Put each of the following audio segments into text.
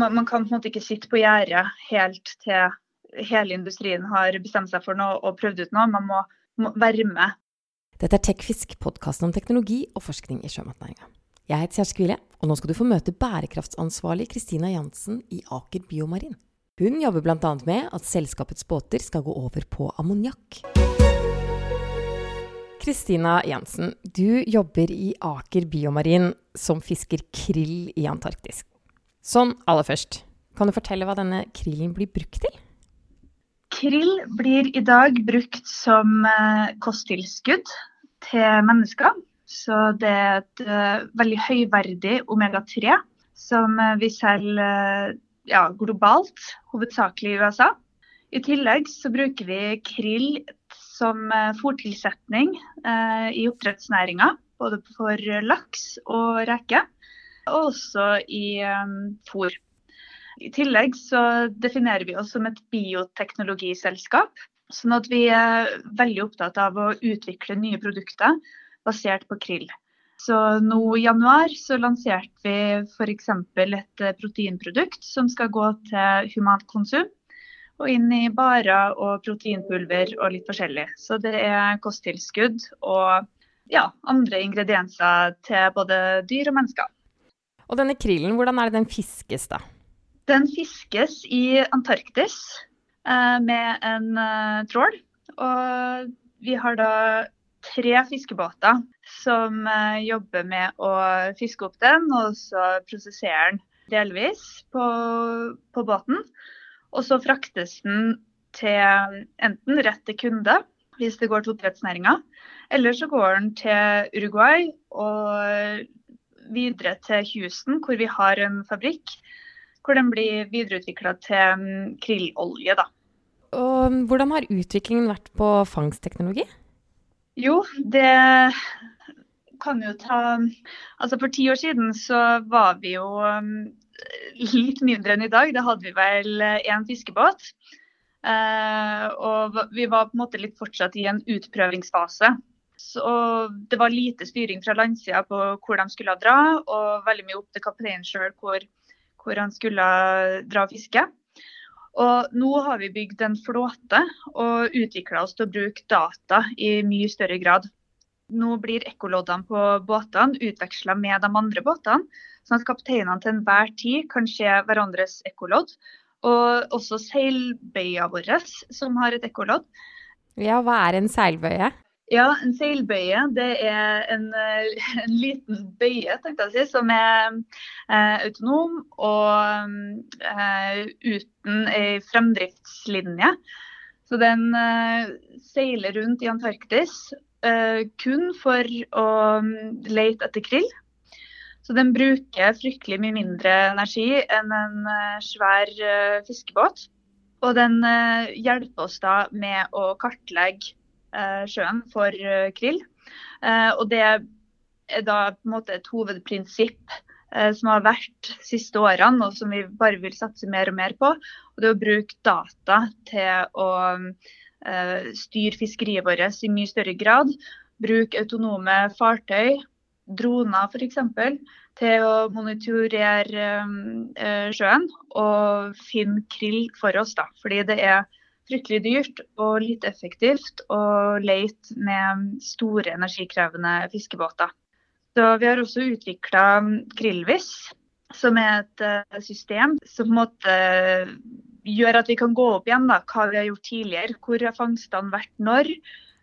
man, man, kan på en måte ikke sitte på gjerdet helt til hele industrien har bestemt seg for noe og prøvd ut noe. Man må, må være med. Dette er Tekfisk, podkasten om teknologi og forskning i sjømatnæringa. Jeg heter Kjersti Kvile, og nå skal du få møte bærekraftsansvarlig Kristina Jansen i Aker Biomarin. Hun jobber bl.a. med at selskapets båter skal gå over på ammoniakk. Kristina Jansen, du jobber i Aker Biomarin som fisker krill i Antarktis. Sånn aller først, kan du fortelle hva denne krillen blir brukt til? Krill blir i dag brukt som eh, kosttilskudd til mennesker. Så det er et uh, veldig høyverdig omega-3 som uh, vi selger ja, globalt, hovedsakelig i USA. I tillegg så bruker vi krill som fòrtilsetning i oppdrettsnæringa. Både for laks og reker, og også i um, fôr. I tillegg så definerer vi oss som et bioteknologiselskap. Sånn at vi er veldig opptatt av å utvikle nye produkter basert på krill. Så nå I januar så lanserte vi f.eks. et eh, proteinprodukt som skal gå til humant konsum. Og inn i barer og proteinpulver og litt forskjellig. Så det er kosttilskudd og ja, andre ingredienser til både dyr og mennesker. Og denne krillen, hvordan er det den fiskes da? Den fiskes i Antarktis eh, med en eh, trål. Og vi har da tre fiskebåter som eh, jobber med å fiske opp den, og så prosessere den delvis på, på båten. Og så fraktes den til enten rett til kunde, hvis det går til oppdrettsnæringa, eller så går den til Uruguay og videre til Houston, hvor vi har en fabrikk hvor den blir videreutvikla til mm, krillolje. Da. Og hvordan har utviklingen vært på fangstteknologi? Jo, det kan jo ta Altså for ti år siden så var vi jo um, litt mindre enn i dag. Da hadde vi vel én fiskebåt. Uh, og vi var på en måte litt fortsatt i en utprøvingsfase. Så det var lite styring fra landsida på hvor de skulle dra, og veldig mye opp til kapteinen sjøl hvor, hvor han skulle dra og fiske. Og nå har vi bygd en flåte og utvikla oss til å bruke data i mye større grad. Nå blir ekkoloddene på båtene utveksla med de andre båtene, sånn at kapteinene til enhver tid kan se hverandres ekkolodd. Og også seilbøya vår, som har et ekkolodd. Ja, hva er en seilbøye? Ja, en seilbøye det er en, eh, en liten bøye si, som er eh, autonom og eh, uten ei fremdriftslinje. Så den eh, seiler rundt i Antarktis eh, kun for å mm, lete etter krill. Så den bruker fryktelig mye mindre energi enn en eh, svær fiskebåt. Og den hjelper oss da med å kartlegge sjøen for eh, krill. Eh, og det er da på en måte et hovedprinsipp som har vært siste årene, og som vi bare vil satse mer og mer på. Og det er å bruke data til å styre fiskeriet vårt i mye større grad. Bruke autonome fartøy, droner f.eks., til å monitorere sjøen og finne krill for oss. Da. Fordi det er fryktelig dyrt og lite effektivt å lete med store energikrevende fiskebåter. Så vi har også utvikla Krillvis, som er et uh, system som på en måte gjør at vi kan gå opp igjen da, hva vi har gjort tidligere. Hvor har fangstene vært når?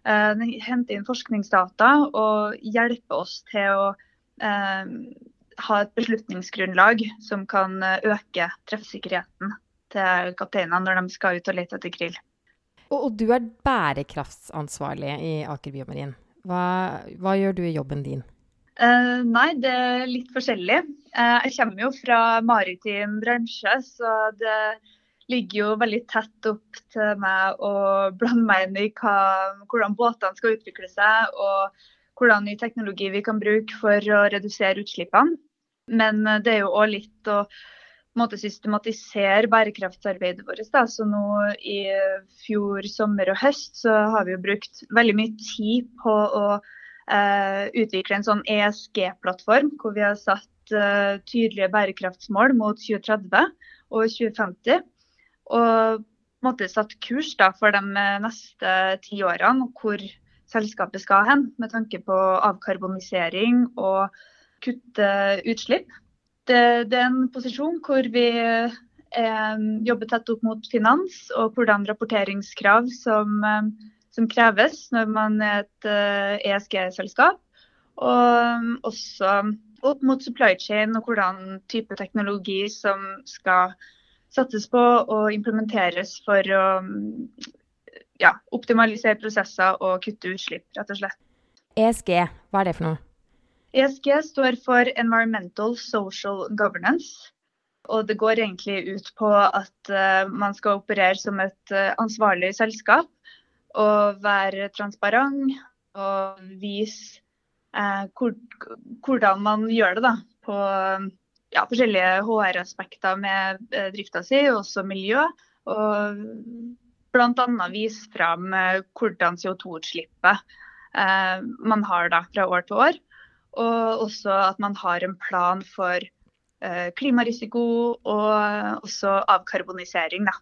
Uh, hente inn forskningsdata og hjelpe oss til å eh, ha et beslutningsgrunnlag som kan øke treffsikkerheten til kapteinene når de skal ut og lete etter krill. Og, og, du er bærekraftsansvarlig i Aker Biomarin. Hva, hva gjør du i jobben din? Uh, nei, det er litt forskjellig. Uh, jeg kommer jo fra maritim bransje, så det ligger jo veldig tett opp til meg å blande meg inn i hva, hvordan båtene skal utvikle seg, og hvordan ny teknologi vi kan bruke for å redusere utslippene. Men uh, det er jo òg litt å måte systematisere bærekraftsarbeidet vårt. Da. Så nå i fjor sommer og høst så har vi jo brukt veldig mye tid på å eh, utvikle en sånn ESG-plattform, hvor vi har satt uh, tydelige bærekraftsmål mot 2030 og 2050. Og måte satt kurs da, for de neste ti årene hvor selskapet skal hen, med tanke på avkarbonisering og kutte utslipp. Det, det er en posisjon hvor vi eh, jobber tett opp mot finans og hvordan rapporteringskrav som, eh, som kreves når man er et eh, ESG-selskap. Og også opp mot supply chain og hvordan type teknologi som skal sattes på og implementeres for å ja, optimalisere prosesser og kutte utslipp, rett og slett. ESG, hva er det for noe? ESG står for Environmental Social Governance. Og det går egentlig ut på at uh, man skal operere som et uh, ansvarlig selskap og være transparent og vise hvor, hvordan man gjør det da, på ja, forskjellige HR-aspekter med drifta si, og også miljø. Og bl.a. vise fram eh, hvordan CO2-utslippet eh, man har da fra år til år. Og også at man har en plan for eh, klimarisiko og også avkarbonisering. Da.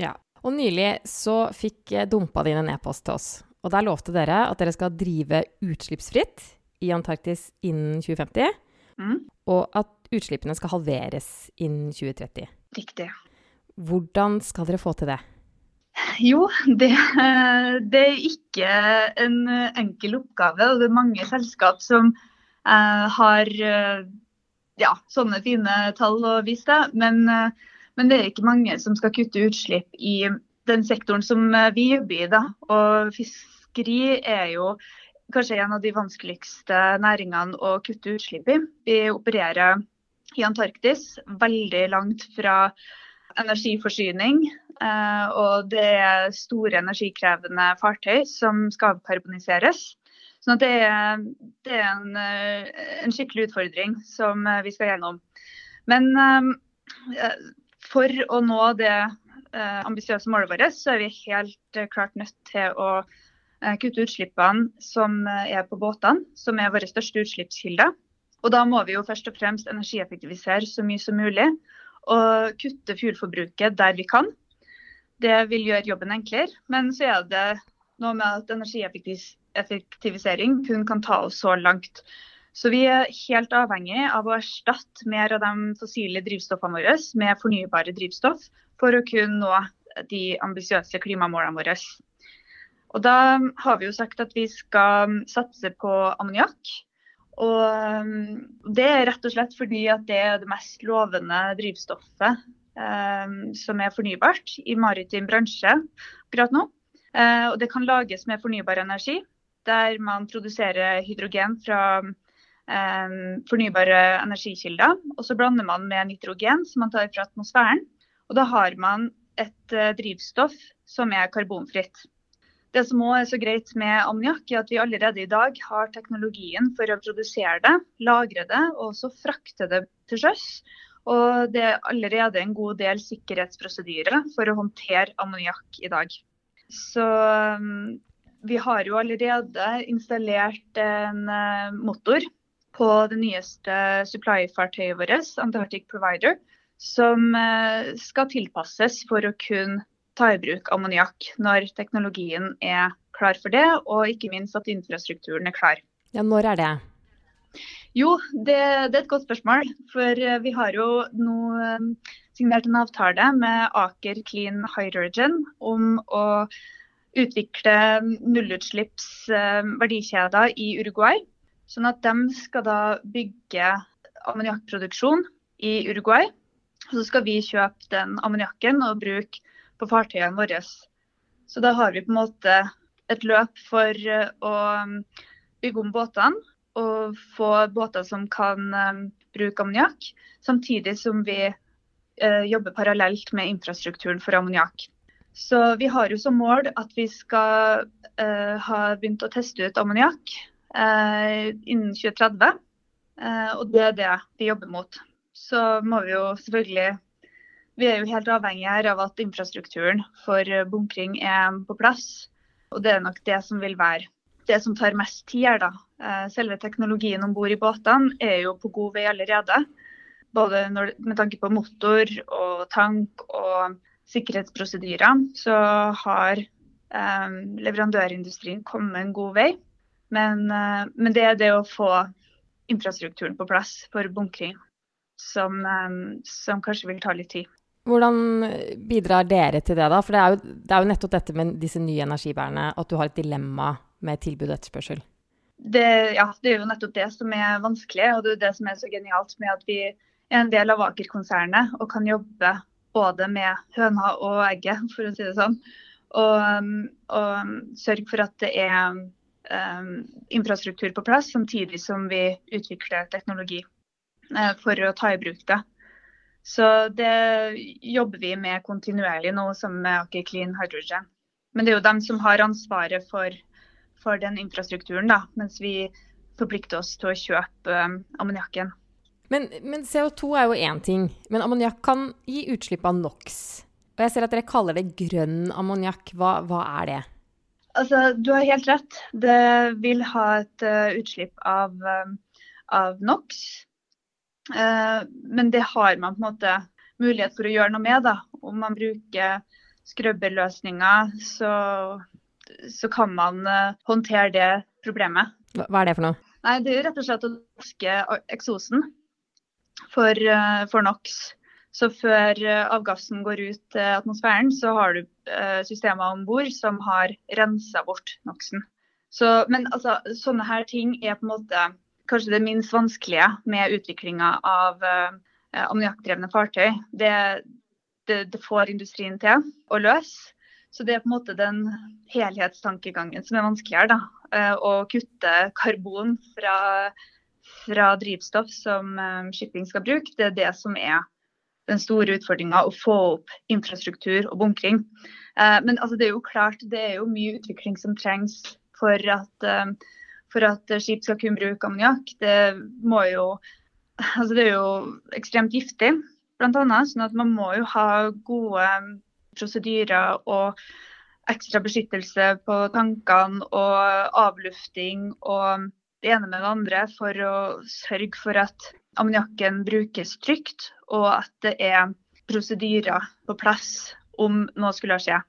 Ja, og Nylig så fikk Dumpa din en e-post til oss. Og Der lovte dere at dere skal drive utslippsfritt i Antarktis innen 2050. Mm. Og at utslippene skal halveres innen 2030. Riktig. Hvordan skal dere få til det? Jo, det, det, er ikke en enkel oppgave. og Det er mange selskap som eh, har eh, ja, sånne fine tall å vise til. Men, eh, men, det er ikke mange som skal kutte utslipp i den sektoren som eh, vi jobber i. Da. Og fiskeri er jo kanskje en av de vanskeligste næringene å kutte utslipp i. Vi opererer i Antarktis, veldig langt fra energiforsyning. Eh, og det er store energikrevende fartøy som skal avkarboniseres. Så det er, det er en, eh, en, skikkelig utfordring som eh, vi skal gjennom. Men for å nå det ambisiøse målet vårt, så er vi helt klart nødt til å kutte utslippene som er på båtene, som er våre største utslippskilde. Og da må vi jo først og fremst energieffektivisere så mye som mulig og kutte fuelforbruket der vi kan. Det vil gjøre jobben enklere. Men så er det noe med at energieffektivisering kun kan ta oss så langt. Så vi er helt avhengig av å erstatte mer av de fossile drivstoffene våre med fornybare drivstoff for å kunne nå de ambisiøse klimamålene våre. Og da har vi jo sagt at vi skal satse på ammoniakk. Og det er rett og slett fordi at det er det mest lovende drivstoffet eh, som er fornybart i maritim bransje akkurat nå. Eh, og det kan lages med fornybar energi, der man produserer hydrogen fra um, fornybare energikilder. Og så blander man med nitrogen som man tar fra atmosfæren. Og da har man et uh, drivstoff som er karbonfritt. Det som også er så greit med ammoniakk, er at vi allerede i dag har teknologien for å produsere det, lagre det og også frakte det til sjøs. Og det er allerede en god del sikkerhetsprosedyrer for å håndtere ammoniakk i dag. Så vi har jo allerede installert en uh, motor på det nyeste supply-fartøyet vårt, Antarctic Provider, som uh, skal tilpasses for å kunne ta i bruk ammoniakk når teknologien er klar for det, og ikke minst at infrastrukturen er klar. Ja, Når er det? Jo, det, det er et godt spørsmål. For eh, vi har jo nå eh, signert en avtale med Aker Clean Hydrogen om å utvikle nullutslipps eh, i Uruguay. Sånn at de skal da bygge ammoniakkproduksjon i Uruguay. Så skal vi kjøpe den ammoniakken og bruke på fartøyene våre. Så da har vi på en måte et løp for eh, å um, bygge om båtene og få båter som kan um, bruke ammoniakk, samtidig som vi uh, jobber parallelt med infrastrukturen for ammoniakk. Så vi har jo som mål at vi skal uh, ha begynt å teste ut ammoniakk uh, innen 2030. og det er det vi jobber mot. Så må vi jo selvfølgelig vi er jo helt avhengig av at infrastrukturen for bunkring er på plass. Og det er nok det som vil være det som tar mest tid her, da. Eh, selve teknologien om bord i båtene er jo på god vei allerede. Både når, med tanke på motor og tank og sikkerhetsprosedyrer, så har eh, leverandørindustrien kommet en god vei. Men, eh, men, det er det å få infrastrukturen på plass for bunkring som, eh, som kanskje vil ta litt tid. Hvordan bidrar dere til det, da? For det er, jo, det er jo nettopp dette med disse nye energibærene, at du har et dilemma med tilbud og etterspørsel. Det, ja, det er jo nettopp det som er vanskelig, og det er det som er så genialt med at vi er en del av Aker-konsernet og kan jobbe både med høna og egget, for å si det sånn. Og, og sørge for at det er um, infrastruktur på plass, samtidig som vi utvikler teknologi uh, for å ta i bruk det. Så det jobber vi med kontinuerlig nå, sammen med Aker Clean Hydrogen. Men det er jo dem som har ansvaret for, for den infrastrukturen, da, mens vi forplikter oss til å kjøpe um, ammoniakken. Men, men, CO2 er jo én ting, men ammoniakk kan gi utslipp av NOx. Og jeg ser at dere kaller det grønn ammoniakk. Hva, hva, er det? Altså, du har helt rett. Det vil ha et uh, utslipp av, uh, av NOx. Uh, men det har man på en måte mulighet for å gjøre noe med. da. Om man bruker skrubberløsninger, så, så kan man håndtere det problemet. Hva er det for noe? Nei, Det er rett og slett å vaske eksosen for, eh, for NOx. Så før avgassen går ut til atmosfæren, så har du systemer om bord som har rensa bort NOx-en. Men altså, sånne her ting er på en måte kanskje det minst vanskelige med utviklinga av uh, ammoniakkdrevne fartøy. Det, det, det, får industrien til å løse. Så det er på en måte den helhetstankegangen som er vanskeligere. da, uh, Å kutte karbon fra, fra drivstoff som um, shipping skal bruke. Det er det som er den store utfordringa, å få opp infrastruktur og bunkring. Uh, men altså, det er jo klart, det er jo mye utvikling som trengs for at for at skip skal kunne bruke ammoniakk. Det, altså det er jo ekstremt giftig, bl.a. Sånn at man må jo ha gode prosedyrer og ekstra beskyttelse på tankene og avlufting og det ene med det andre for å sørge for at ammoniakken brukes trygt, og at det er prosedyrer på plass om noe skulle skje.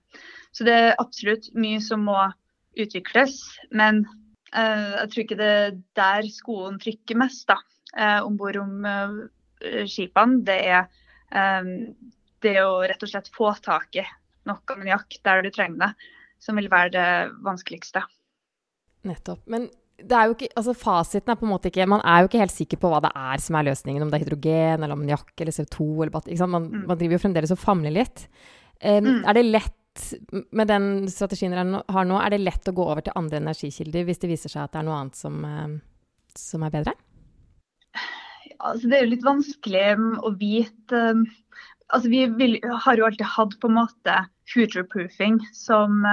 Så det er absolutt mye som må utvikles. Men Eh, jeg tror ikke det er der skoen trykker mest da, eh, om bord om eh, skipene. Det er det å rett og slett få tak i nok ammoniakk der du trenger det, som vil være det vanskeligste. Nettopp. Men ikke, altså fasiten er på en måte ikke Man er jo ikke helt sikker på hva det er som er løsningen. Om det er hydrogen eller ammoniakk eller CO2 eller batteri. Man, mm. man, driver jo fremdeles og famler litt. Um, mm. Er det lett med den strategien dere har nå, er det lett å gå over til andre energikilder hvis det viser seg at det er noe annet som, som er bedre? Altså, det er jo litt vanskelig å vite. Altså, vi vil, har jo alltid hatt på en måte future-proofing som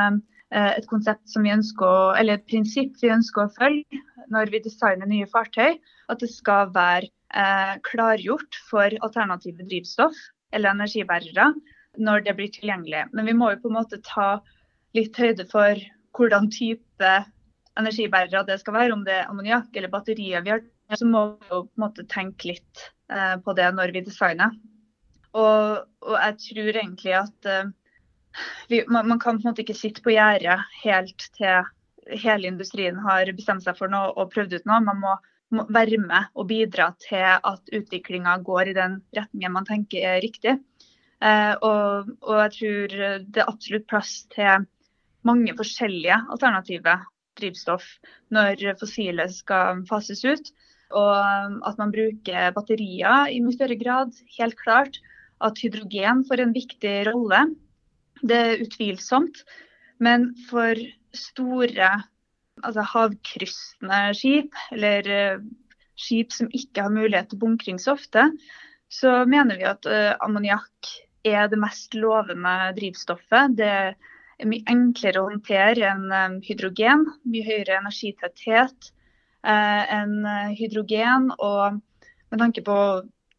et konsept som vi ønsker eller et prinsipp vi ønsker å følge når vi designer nye fartøy. At det skal være eh, klargjort for alternative drivstoff eller energibærere når det blir tilgjengelig. Men vi må jo på en måte ta litt høyde for hvordan type energibærere det skal være. Om det er ammoniakk eller batterier vi har, så må vi jo på en måte tenke litt eh, på det når vi designer. Og, og jeg tror egentlig at eh, vi, man, man, kan på en måte ikke sitte på gjerdet helt til hele industrien har bestemt seg for noe og prøvd ut noe. Man må, må være med og bidra til at utviklinga går i den retningen man tenker er riktig. Eh, og, og, jeg tror det er absolutt plass til mange forskjellige alternative drivstoff når fossile skal fases ut. Og at man bruker batterier i mye større grad. Helt klart at hydrogen får en viktig rolle. Det er utvilsomt. Men for store altså havkryssende skip, eller eh, skip som ikke har mulighet til bunkring så ofte, så mener vi at uh, ammoniakk er det mest lovende drivstoffet. Det er mye enklere å håndtere enn eh, hydrogen. Mye høyere energitetthet enn hydrogen. Og med tanke på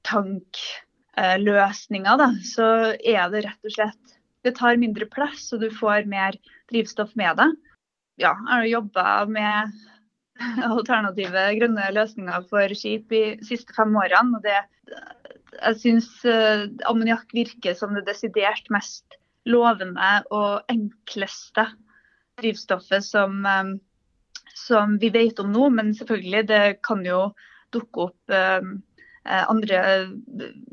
tankløsninger, da, så er det rett og slett Det tar mindre plass, og du får mer drivstoff med det. ja, jeg har jobba med alternative grønne løsninger for skip i de siste fem årene. og det, Jeg syns uh, ammoniakk virker som det desidert mest lovende og enkleste drivstoffet som, um, som vi vet om nå. Men selvfølgelig, det kan jo dukke opp um, andre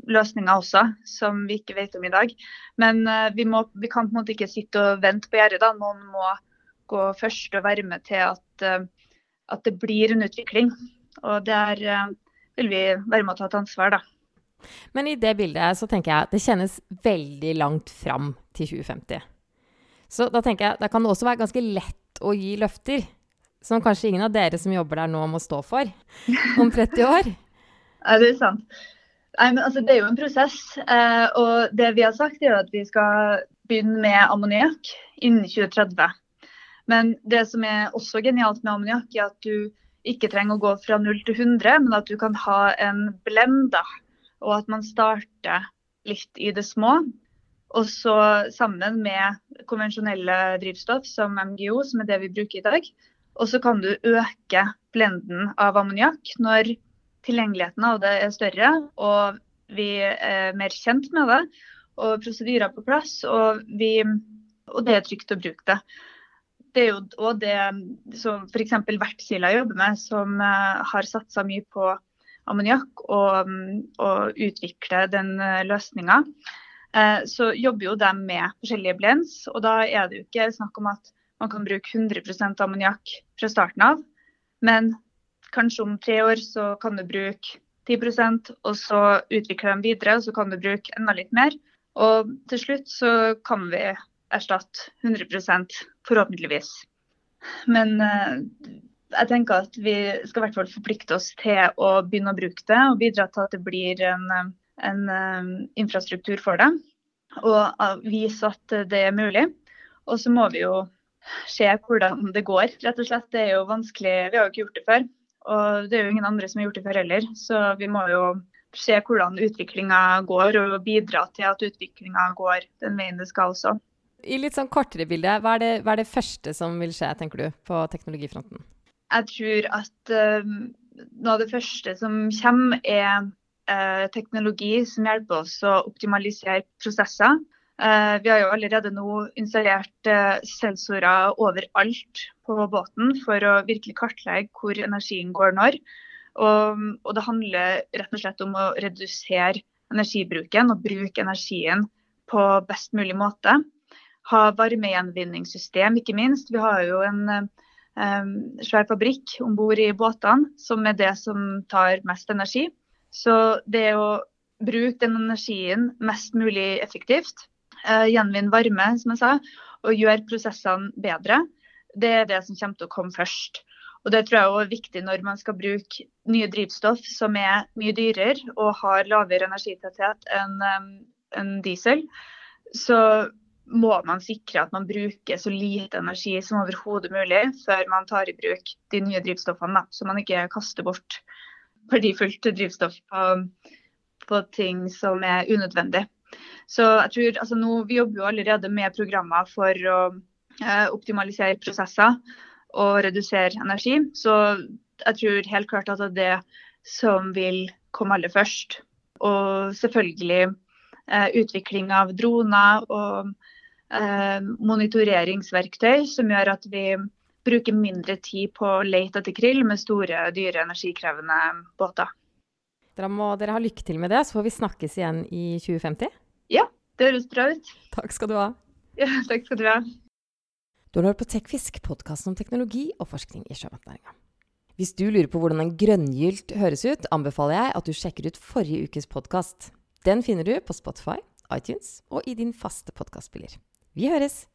løsninger også, som vi ikke vet om i dag. Men uh, vi, må, vi, kan på en måte ikke sitte og vente på gjerdet. Noen må gå først og være med til at, at det blir en utvikling. Og der vil vi være med å ta et ansvar, da. Men i det bildet så tenker jeg at det kjennes veldig langt fram til 2050. Så da tenker jeg det kan også være ganske lett å gi løfter. Som kanskje ingen av dere som jobber der nå må stå for om 30 år. Ja, det er sant. Nei, men altså, Det er jo en prosess. Eh, og det vi har sagt er at vi skal begynne med ammoniakk innen 2030. Men det som er også genialt med ammoniakk, er at du ikke trenger å gå fra 0 til 100, men at du kan ha en blenda. Og at man starter litt i det små. Og så sammen med konvensjonelle drivstoff som MGO, som er det vi bruker i dag. Og så kan du øke blenden av ammoniakk når tilgjengeligheten av det er større og vi er mer kjent med det. Og prosedyrer på plass, og, vi, og det er trygt å bruke det. Det er jo òg det som f.eks. Vertskila jobber med, som uh, har satsa mye på ammoniakk og, og utvikle den uh, løsninga. Uh, så jobber jo de med forskjellige blends, og da er det jo ikke snakk om at man kan bruke 100% ammoniakk fra starten av. Men kanskje om tre år så kan du bruke 10% og så utvikler de videre, og så kan du bruke enda litt mer. Og til slutt så kan vi erstatte 100% forhåpentligvis. Men eh, jeg tenker at vi skal i hvert fall forplikte oss til å begynne å bruke det, og bidra til at det blir en, en uh, infrastruktur for det. Og uh, vise at det er mulig. Og så må vi jo se hvordan det går, rett og slett. Det er jo vanskelig, vi har jo ikke gjort det før. Og det er jo ingen andre som har gjort det før heller. Så vi må jo se hvordan utviklinga går, og bidra til at utviklinga går den veien det skal også. I litt sånn kortere bilde, hva er, det, hva er det første som vil skje, tenker du, på teknologifronten? Jeg tror at uh, noe av det første som kommer, er uh, teknologi som hjelper oss å optimalisere prosesser. Uh, vi har jo allerede nå installert sensorer overalt på båten for å virkelig kartlegge hvor energien går når. Og, og, det handler rett og slett om å redusere energibruken og bruke energien på best mulig måte. Ha varmegjenvinningssystem, ikke minst. Vi har jo en um, svær fabrikk om bord i båtene som er det som tar mest energi. Så det å bruke den energien mest mulig effektivt, gjenvinne varme, som jeg sa, og gjøre prosessene bedre, det er det som kommer til å komme først. Og Det tror jeg er viktig når man skal bruke nye drivstoff som er mye dyrere og har lavere energitetthet enn en diesel. Så må man sikre at man bruker så lite energi som overhodet mulig før man tar i bruk de nye drivstoffene. Så man ikke kaster bort verdifullt drivstoff på, på ting som er unødvendig. Så jeg tror, altså nå, Vi jobber jo allerede med programmer for å Eh, optimalisere prosesser og redusere energi. Så jeg tror helt klart at det er det som vil komme aller først. Og selvfølgelig eh, utvikling av droner og eh, monitoreringsverktøy som gjør at vi bruker mindre tid på å lete etter krill med store, dyre, energikrevende båter. Dere må dere ha lykke til med det, så får vi snakkes igjen i 2050. Ja, det høres bra ut. Takk skal du ha. Ja, takk skal du ha. Du har hørt på TechFisk, podkasten om teknologi og forskning i sjømatnæringa. Hvis du lurer på hvordan en grønngylt høres ut, anbefaler jeg at du sjekker ut forrige ukes podkast. Den finner du på Spotify, iTunes og i din faste podkastspiller. Vi høres!